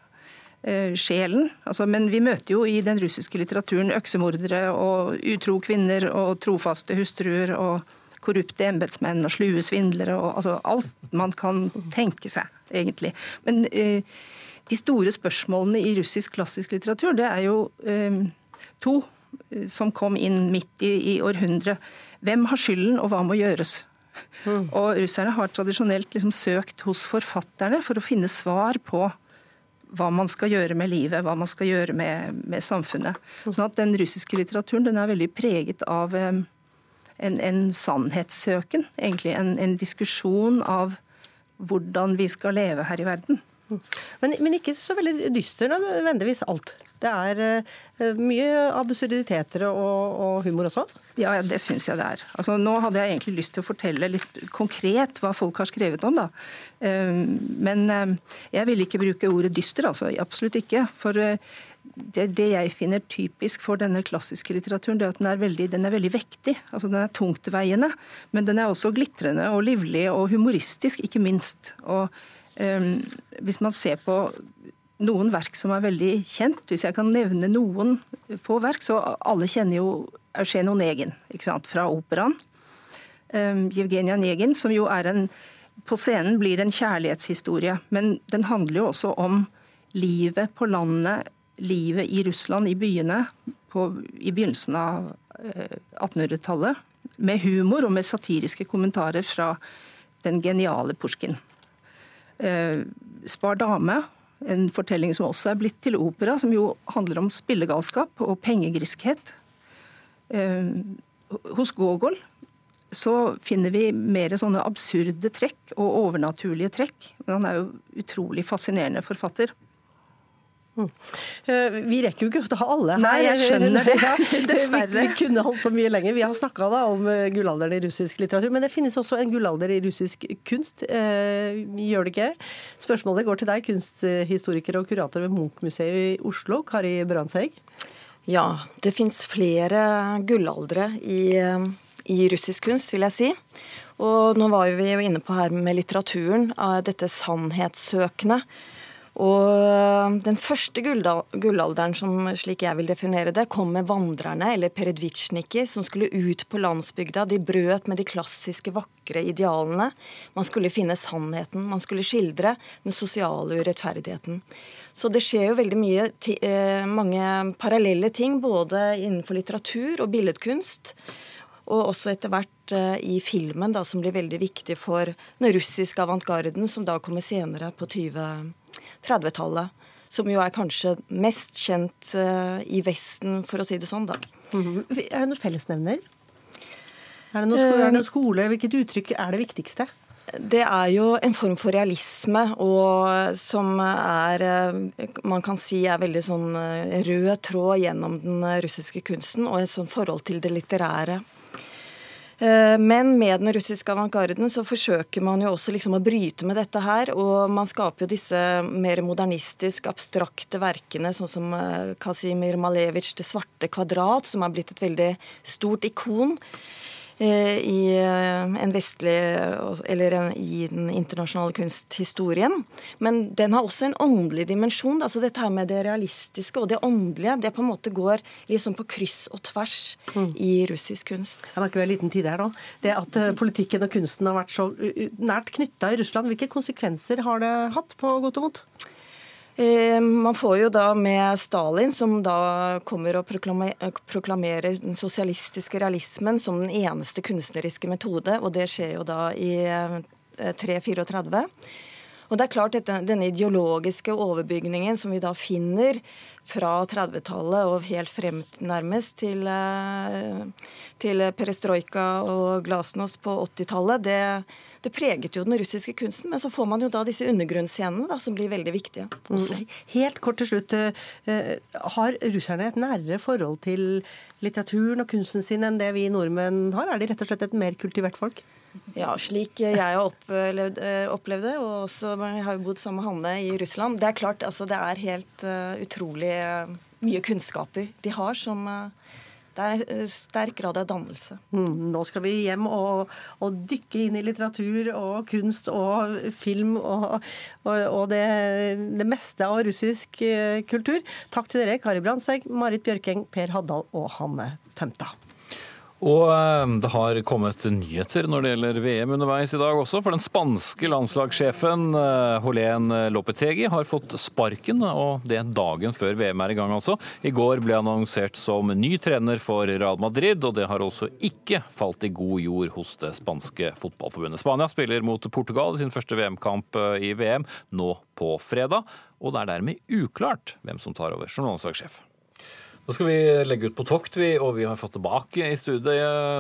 Speaker 7: Uh, sjelen. Altså, men vi møter jo i den russiske litteraturen øksemordere og utro kvinner og trofaste hustruer og korrupte embetsmenn og slue svindlere og altså, alt man kan tenke seg, egentlig. Men uh, de store spørsmålene i russisk klassisk litteratur, det er jo to som kom inn midt i, i århundret. Hvem har skylden, og hva må gjøres? Mm. Og russerne har tradisjonelt liksom søkt hos forfatterne for å finne svar på hva man skal gjøre med livet, hva man skal gjøre med, med samfunnet. Sånn at Den russiske litteraturen den er veldig preget av en, en sannhetssøken. egentlig En, en diskusjon av hvordan vi skal leve her i verden.
Speaker 3: Men, men, ikke så veldig dyster nødvendigvis alt. Det er uh, mye absurditeter og, og, humor også?
Speaker 7: Ja, det syns jeg det er. Altså, nå hadde jeg egentlig lyst til å fortelle litt konkret hva folk har skrevet om. da. Uh, men uh, jeg vil ikke bruke ordet dyster, altså. Absolutt ikke. For det, det, jeg finner typisk for denne klassiske litteraturen, det er at den er veldig, den er veldig vektig. Altså, den er tungtveiende, men den er også glitrende og livlig og humoristisk, ikke minst. Og hvis man ser på noen verk som er veldig kjent, hvis jeg kan nevne noen få verk, så alle kjenner jo Eugen Onegin fra operaen. Um, Evgenia Negin, som jo er en På scenen blir en kjærlighetshistorie, men den handler jo også om livet på landet, livet i Russland, i byene, på, i begynnelsen av 1800-tallet. Eh, med humor og med satiriske kommentarer fra den geniale Pushkin. Eh, Spar dame, en fortelling som også er blitt til opera, som jo handler om spillegalskap og pengegriskhet. Eh, hos Gogol så finner vi mer sånne absurde trekk og overnaturlige trekk. Men han er jo utrolig fascinerende forfatter.
Speaker 3: Eh, vi rekker jo ikke å ha alle
Speaker 7: her. Nei, jeg skjønner det. [laughs] Dessverre.
Speaker 3: Vi, [laughs] vi, kunne holdt på mye lenger. Vi har snakka om eh, gullalderen i russisk litteratur, men det finnes også en gullalder i russisk kunst. Eh, gjør det ikke? Spørsmålet går til deg, kunsthistoriker og kurator ved Munch-museet i Oslo, Kari Brandtzæg.
Speaker 8: Ja, det fins flere gullaldre i, i russisk kunst, vil jeg si. Og nå var vi jo inne på her med litteraturen, dette sannhetssøkende. Og den første gullalderen, som, slik jeg vil definere det, kom med vandrerne, eller peredvitsjniki, som skulle ut på landsbygda. De brøt med de klassiske, vakre idealene. Man skulle finne sannheten. Man skulle skildre den sosiale urettferdigheten. Så det skjer jo veldig mye, eh, mange parallelle ting, både innenfor litteratur og billedkunst. Og også etter hvert eh, i filmen, da, som blir veldig viktig for den russiske avantgarden, som da kommer senere på 20 30-tallet. Som jo er kanskje mest kjent uh, i Vesten, for å si det sånn, da.
Speaker 3: Mm. Er det noen fellesnevner? Er det noen, sko er det noen skole? Hvilket uttrykk er det viktigste?
Speaker 8: det er jo en form for realisme og som er man kan si er veldig sånn rød tråd gjennom den russiske kunsten og et sånt forhold til det litterære. Eh, men med den russiske avantgarden så forsøker man jo også liksom å bryte med dette her. Og man skaper jo disse mer modernistisk abstrakte verkene, sånn som Kasimir Kazimir Malevitsj 'Det svarte kvadrat', som har blitt et veldig stort ikon. Eh, i eh, en vestlig eller i den internasjonale kunsthistorien. Men den har også en åndelig dimensjon. altså Dette her med det realistiske og det åndelige det på en måte går liksom på kryss og tvers mm. i russisk kunst.
Speaker 3: Jeg merker vi har liten tid her nå. Det at eh, politikken og kunsten har vært så nært knytta i Russland, hvilke konsekvenser har det hatt på godt og vondt?
Speaker 8: Eh, man får jo da med Stalin, som da kommer og proklamerer den sosialistiske realismen som den eneste kunstneriske metode, og det skjer jo da i 334. Eh, og det er klart at Denne ideologiske overbygningen som vi da finner fra 30-tallet og helt frem nærmest til, eh, til perestrojka og glasnost på 80-tallet, det, det, preget jo den russiske kunsten. Men så får man jo da disse undergrunnsscenene som blir veldig viktige.
Speaker 3: Også. Mm. Helt kort til slutt. Eh, har russerne et nærere forhold til litteraturen og kunsten sin enn det vi nordmenn har? Er de rett og slett et mer kultivert folk?
Speaker 8: Ja, slik jeg har opplevd, eh, opplevd det, og også jeg har jo bodd sammen med Hanne i Russland. Det er klart, altså, det er helt uh, utrolig uh, mye kunnskaper de har som uh, det er sterk grad av dannelse.
Speaker 3: Mm, nå skal vi hjem og, og, dykke inn i litteratur og kunst og film og, og, og det, det, meste av russisk kultur. Takk til dere, Kari Brandtzæg, Marit Bjørkeng, Per Haddal og Hanne Tømta.
Speaker 2: Og eh, det har kommet nyheter når det gjelder VM underveis i dag også. For den spanske landslagssjefen Holén eh, Lopetegi har fått sparken, og det dagen før VM er i gang altså. I går ble han annonsert som ny trener for Real Madrid, og det har også ikke falt i god jord hos det spanske fotballforbundet. Spania spiller mot Portugal i sin første VM-kamp eh, i VM nå på fredag, og det er dermed uklart hvem som tar over som landslagssjef. Da skal vi legge ut på tokt, vi, og vi har fått tilbake i studio,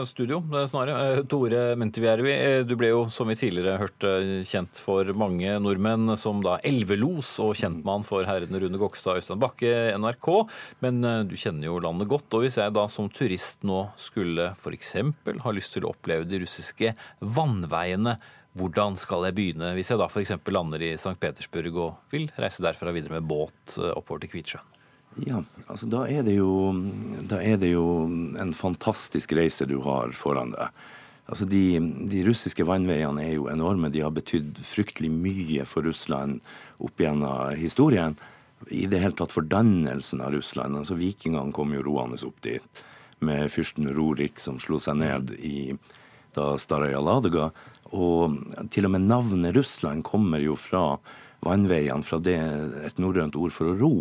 Speaker 2: studio snarere. Tore Mentivjärvi, du ble jo, som vi tidligere hørte, kjent for mange nordmenn som da elvelos og kjentmann for herrene Rune Gokstad og Øystein Bakke, NRK. Men eh, du kjenner jo landet godt. Og hvis jeg da som turist nå skulle f.eks. ha lyst til å oppleve de russiske vannveiene, hvordan skal jeg begynne hvis jeg da f.eks. lander i St. Petersburg og vil reise derfra videre med båt eh, oppover til Kvitsjøen?
Speaker 9: Ja, altså da er, jo, da er det jo en fantastisk reise du har foran deg. Altså de, de, russiske vannveiene er jo enorme. De har betydd fryktelig mye for Russland opp gjennom historien. I det hele tatt fordannelsen av Russland. Altså Vikingene kom jo roende opp dit med fyrsten Rorik som slo seg ned i da Staraja Ladega. Og til og med navnet Russland kommer jo fra vannveiene, fra det, et norrønt ord for å ro.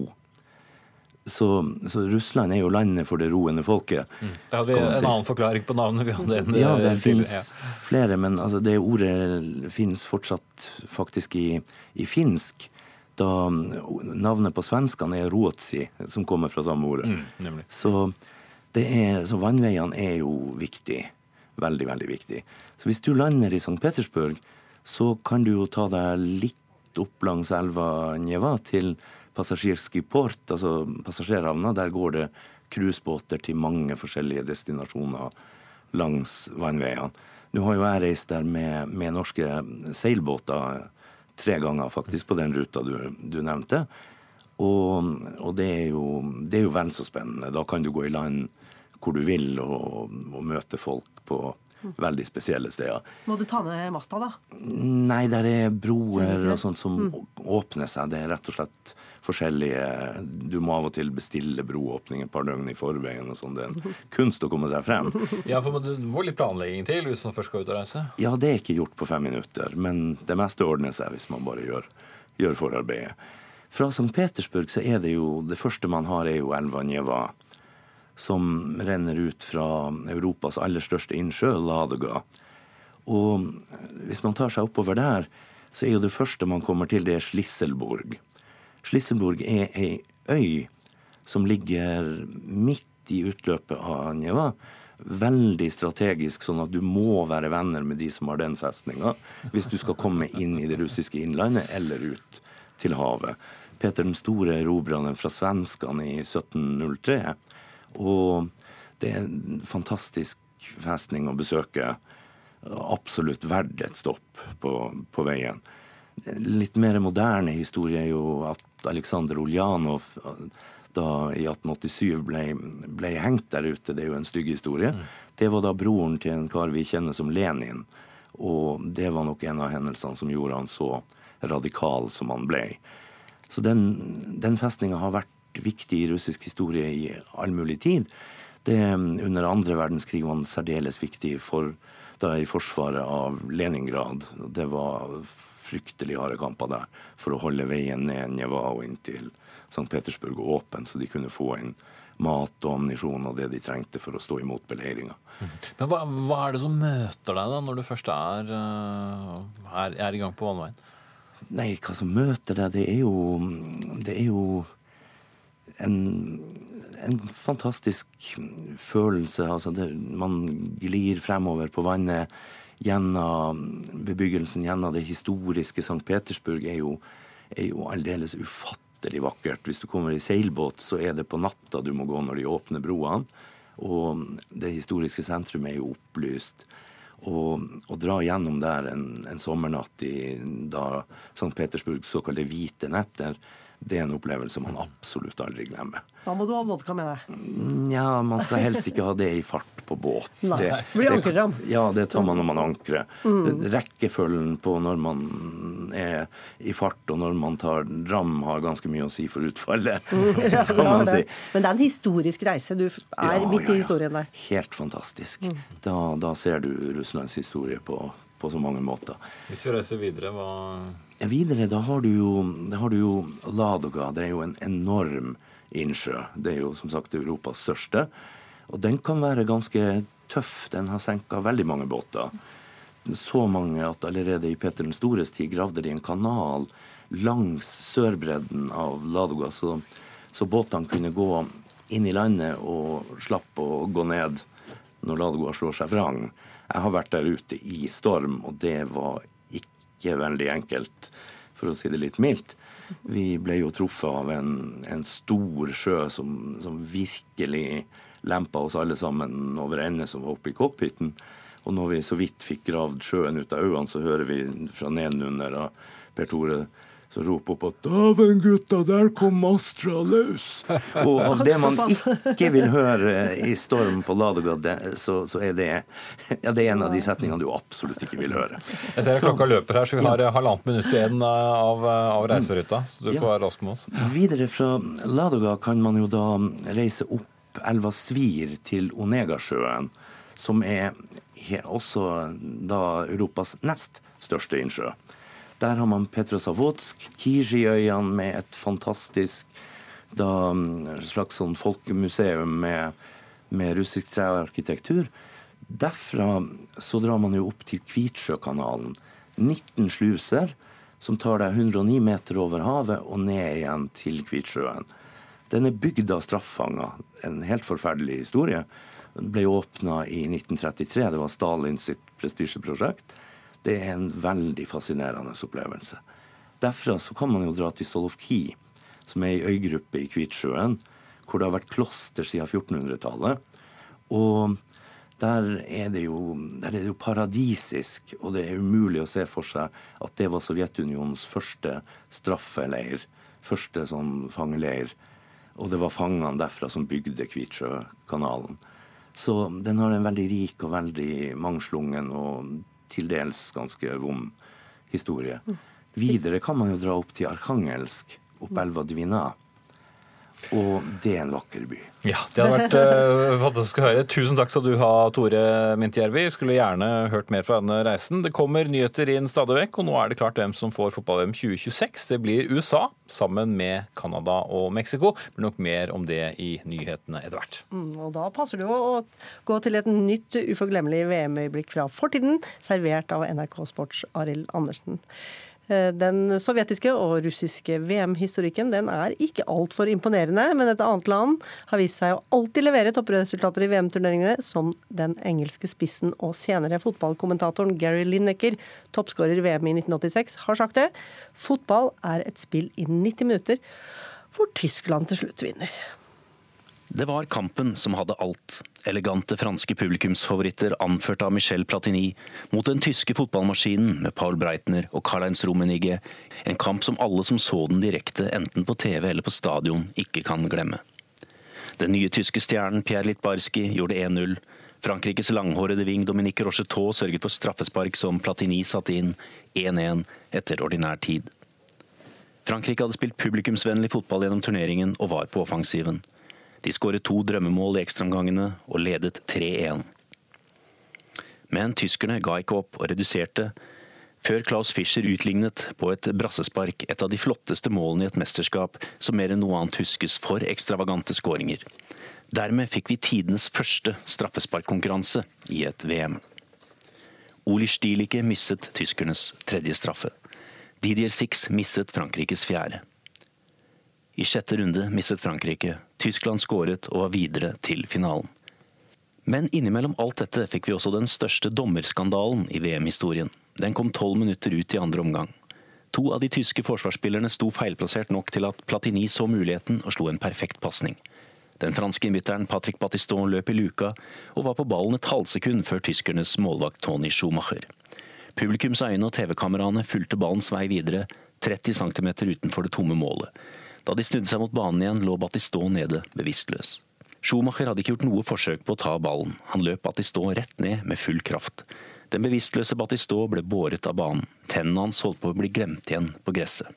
Speaker 9: Så, så, Russland er jo landet for det roende folket. Mm.
Speaker 2: Da hadde vi en si. annen forklaring på navnet. vi hadde en,
Speaker 9: Ja, det finnes ja. flere, men altså, det ordet finnes fortsatt faktisk i, i, finsk. Da navnet på svenskene er Ruotsi, som kommer fra samme ordet. Mm, så, er, så vannveiene er jo viktig. Veldig, veldig viktig. Så hvis du lander i St. Petersburg, så kan du jo ta deg litt opp langs elva Njeva til passasjerski port, altså passasjerhavna. Der går det cruisebåter til mange forskjellige destinasjoner langs vannveiene. Nå har jo jeg reist der med, med norske seilbåter tre ganger faktisk på den ruta du, du nevnte. Og, og det, er jo, det, er jo, vel så spennende. Da kan du gå i land hvor du vil og, og møte folk på veldig spesielle steder.
Speaker 3: Må du ta ned masta, da?
Speaker 9: Nei, der er broer og sånt som mm. åpner seg. Det er rett og slett forskjellige Du må av og til bestille broåpning et par døgn i forveien og sånn. Det er en [laughs] kunst å komme seg frem.
Speaker 2: Ja, for det må litt planlegging til hvis man først skal ut og reise?
Speaker 9: Ja, det er ikke gjort på fem minutter, men det meste ordner seg hvis man bare gjør, gjør forarbeidet. Fra St. Petersburg så er det jo Det første man har, er jo elva Njeva, som renner ut fra Europas aller største innsjø, Ladega. Og hvis man tar seg oppover der, så er jo det første man kommer til, det er Slisselborg. Slisselborg er ei øy som ligger midt i utløpet av Njeva. veldig strategisk, sånn at du må være venner med de som har den festninga, hvis du skal komme inn i det russiske innlandet eller ut til havet. Peter den store erobra den fra svenskene i 1703. Og det er en fantastisk festning å besøke. Absolutt verdt et stopp på, på veien. Litt mer moderne historie er jo at Aleksandr Oljanov da i 1887 ble, ble, hengt der ute. Det er jo en stygg historie. Mm. Det var da broren til en kar vi kjenner som Lenin. Og det var nok en av hendelsene som gjorde han så radikal som han ble. Så den, den festninga har vært viktig i russisk historie i all mulig tid. Det, under andre verdenskrig var den særdeles viktig for, da i forsvaret av Leningrad. Det var fryktelig harde kamper der for å holde veien ned Njeva og inn til St. Petersburg åpen, så de kunne få inn mat og ammunisjon og det de trengte for å stå imot beleiringa.
Speaker 2: Men hva, hva, er det som møter deg da, når du først er, eh, er, er i gang på vannveien?
Speaker 9: Nei, hva som møter deg, det er jo Det er jo en, en fantastisk følelse. Altså det, man glir fremover på vannet gjennom bebyggelsen, gjennom det historiske St. Petersburg, er jo, er jo aldeles ufattelig vakkert. Hvis du kommer i seilbåt, så er det på natta du må gå når de åpner broene. Og det historiske sentrum er jo opplyst. Og å dra gjennom der en, en sommernatt i da St. Petersburgs såkalte hvite netter, det er en opplevelse man absolutt aldri glemmer.
Speaker 3: Da må du ha vodka med deg.
Speaker 9: Nja, man skal helst ikke ha det i fart på båt.
Speaker 3: Nei. Det, blir ankerram.
Speaker 9: Ja, det tar man når man ankrer. Mm. Rekkefølgen på når man er i fart og når man tar ram, har ganske mye å si for utfallet. Mm, [laughs] ja, kan man si.
Speaker 3: Men det er en historisk reise. Du er ja, midt i historien der.
Speaker 9: Helt fantastisk. Mm. Da, da, ser du Russlands historie på, på så mange måter.
Speaker 2: Hvis vi reiser videre, hva
Speaker 9: ja, videre, da har, du jo, har du jo Ladoga. Det er jo en enorm innsjø. Det er jo som sagt Europas største. Og den kan være ganske tøff. Den har senka veldig mange båter. Så mange at allerede i Peter den stores tid gravde de en kanal langs sørbredden av Ladoga, så, så båtene kunne gå inn i landet og slapp å gå ned når Ladoga slår seg vrang. Jeg har vært der ute i storm, og det var ikke veldig enkelt, for å si det litt mildt. Vi ble jo truffet av en, en stor sjø som, som virkelig lempa oss alle sammen over ende som var oppe i cockpiten. Og når vi så vidt fikk gravd sjøen ut av øynene, så hører vi fra nedenunder Per Tore så roper opp at 'Dæven, gutta, der kom Astra løs'. Og av [laughs] det man ikke vil høre i storm på Ladegard, så, så, er det ja, det er en av de setningene du absolutt ikke vil høre.
Speaker 2: Jeg ser at klokka løper her, så vi har ja. halvannet minutt igjen av, av reiseruta. Så du får være rask med oss.
Speaker 9: Videre fra Ladoga kan man jo da reise opp elva Svir til Onegasjøen, som er også da Europas nest største innsjø. Der har man Petrosavotsk, Kiji-øyene med et fantastisk da, slags sånn folkemuseum med, med russisk trearkitektur. Derfra så drar man jo opp til Kvitsjøkanalen. 19 sluser som tar deg 109 meter over havet og ned igjen til Kvitsjøen. Den er bygd av straffanger. En helt forferdelig historie. Den ble åpna i 1933. Det var Stalins prestisjeprosjekt. Det er en veldig fascinerende opplevelse. Derfra så kan man jo dra til Solovki, som er ei øygruppe i Kvitsjøen, hvor det har vært kloster siden 1400-tallet. Og der er, jo, der er det jo paradisisk, og det er umulig å se for seg at det var Sovjetunionens første straffeleir. Første sånn fangeleir. Og det var fangene derfra som bygde Kvitsjøkanalen. Så den har en veldig rik og veldig mangslungen og til dels ganske vond historie. Videre kan man jo dra opp til Arkhangelsk, opp elva Dvina. Og det er en vakker by.
Speaker 2: Ja, Det hadde vært uh, fantastisk å høre. Tusen takk skal du ha, Tore Mintjärvi. Skulle gjerne hørt mer fra denne reisen. Det kommer nyheter inn stadig vekk, og nå er det klart hvem som får fotball-VM 2026. Det blir USA sammen med Canada og Mexico. Det blir nok mer om det i nyhetene etter hvert.
Speaker 3: Mm, og da passer det jo å gå til et nytt uforglemmelig VM-øyeblikk fra fortiden, servert av NRK Sports Arild Andersen. Eh, den sovjetiske og russiske VM-historikken den er ikke altfor imponerende, men et annet land har vist seg å alltid levere toppresultater i VM-turneringene, som den engelske spissen og senere fotballkommentatoren Gary Lineker, toppskårer i VM i 1986, har sagt det. Fotball er et spill i 90 minutter, hvor Tyskland til slutt vinner.
Speaker 10: Det var kampen som hadde alt. Elegante franske publikumsfavoritter anført av Michel Platini mot den tyske fotballmaskinen med Paul Breitner og Karl-Heinz Rummenigge. En kamp som alle som så den direkte, enten på TV eller på stadion, ikke kan glemme. Den nye tyske stjernen Pierre Litbarski gjorde 1-0. Frankrikes langhårede ving Dominique Rocheteau sørget for straffespark som Platini satte inn 1-1 etter ordinær tid. Frankrike hadde spilt publikumsvennlig fotball gjennom turneringen og var på offensiven. De skåret to drømmemål i ekstraomgangene og ledet 3-1. Men tyskerne ga ikke opp og reduserte, før Klaus Fischer utlignet på et brassespark et av de flotteste målene i et mesterskap som mer enn noe annet huskes for ekstravagante skåringer. Dermed fikk vi tidenes første straffesparkkonkurranse i et VM. Oli Stielicke misset tyskernes tredje straffe. Didier Six misset Frankrikes fjerde. I sjette runde mistet Frankrike. Tyskland skåret og var videre til finalen. Men innimellom alt dette fikk vi også den største dommerskandalen i VM-historien. Den kom tolv minutter ut i andre omgang. To av de tyske forsvarsspillerne sto feilplassert nok til at Platini så muligheten og slo en perfekt pasning. Den franske innbytteren Patrick Batiston løp i luka og var på ballen et halvsekund før tyskernes målvakt Tony Schumacher. Publikums øyne og TV-kameraene fulgte ballens vei videre, 30 cm utenfor det tomme målet. Da de snudde seg mot banen igjen, lå Battiston nede, bevisstløs. Schumacher hadde ikke gjort noe forsøk på å ta ballen. Han løp Battiston rett ned med full kraft. Den bevisstløse Battiston ble båret av banen. Tennene hans holdt på å bli glemt igjen på gresset.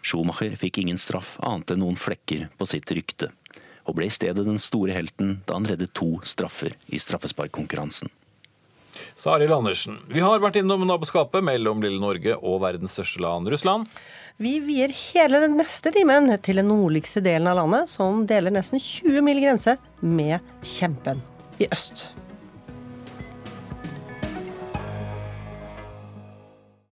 Speaker 10: Schumacher fikk ingen straff annet enn noen flekker på sitt rykte, og ble i stedet den store helten da han reddet to straffer i straffesparkkonkurransen.
Speaker 2: Sa Arild Andersen. Vi har vært innom naboskapet mellom lille Norge og verdens største land, Russland.
Speaker 3: Vi vier hele den neste timen til den nordligste delen av landet, som deler nesten 20 mil grense med kjempen i øst.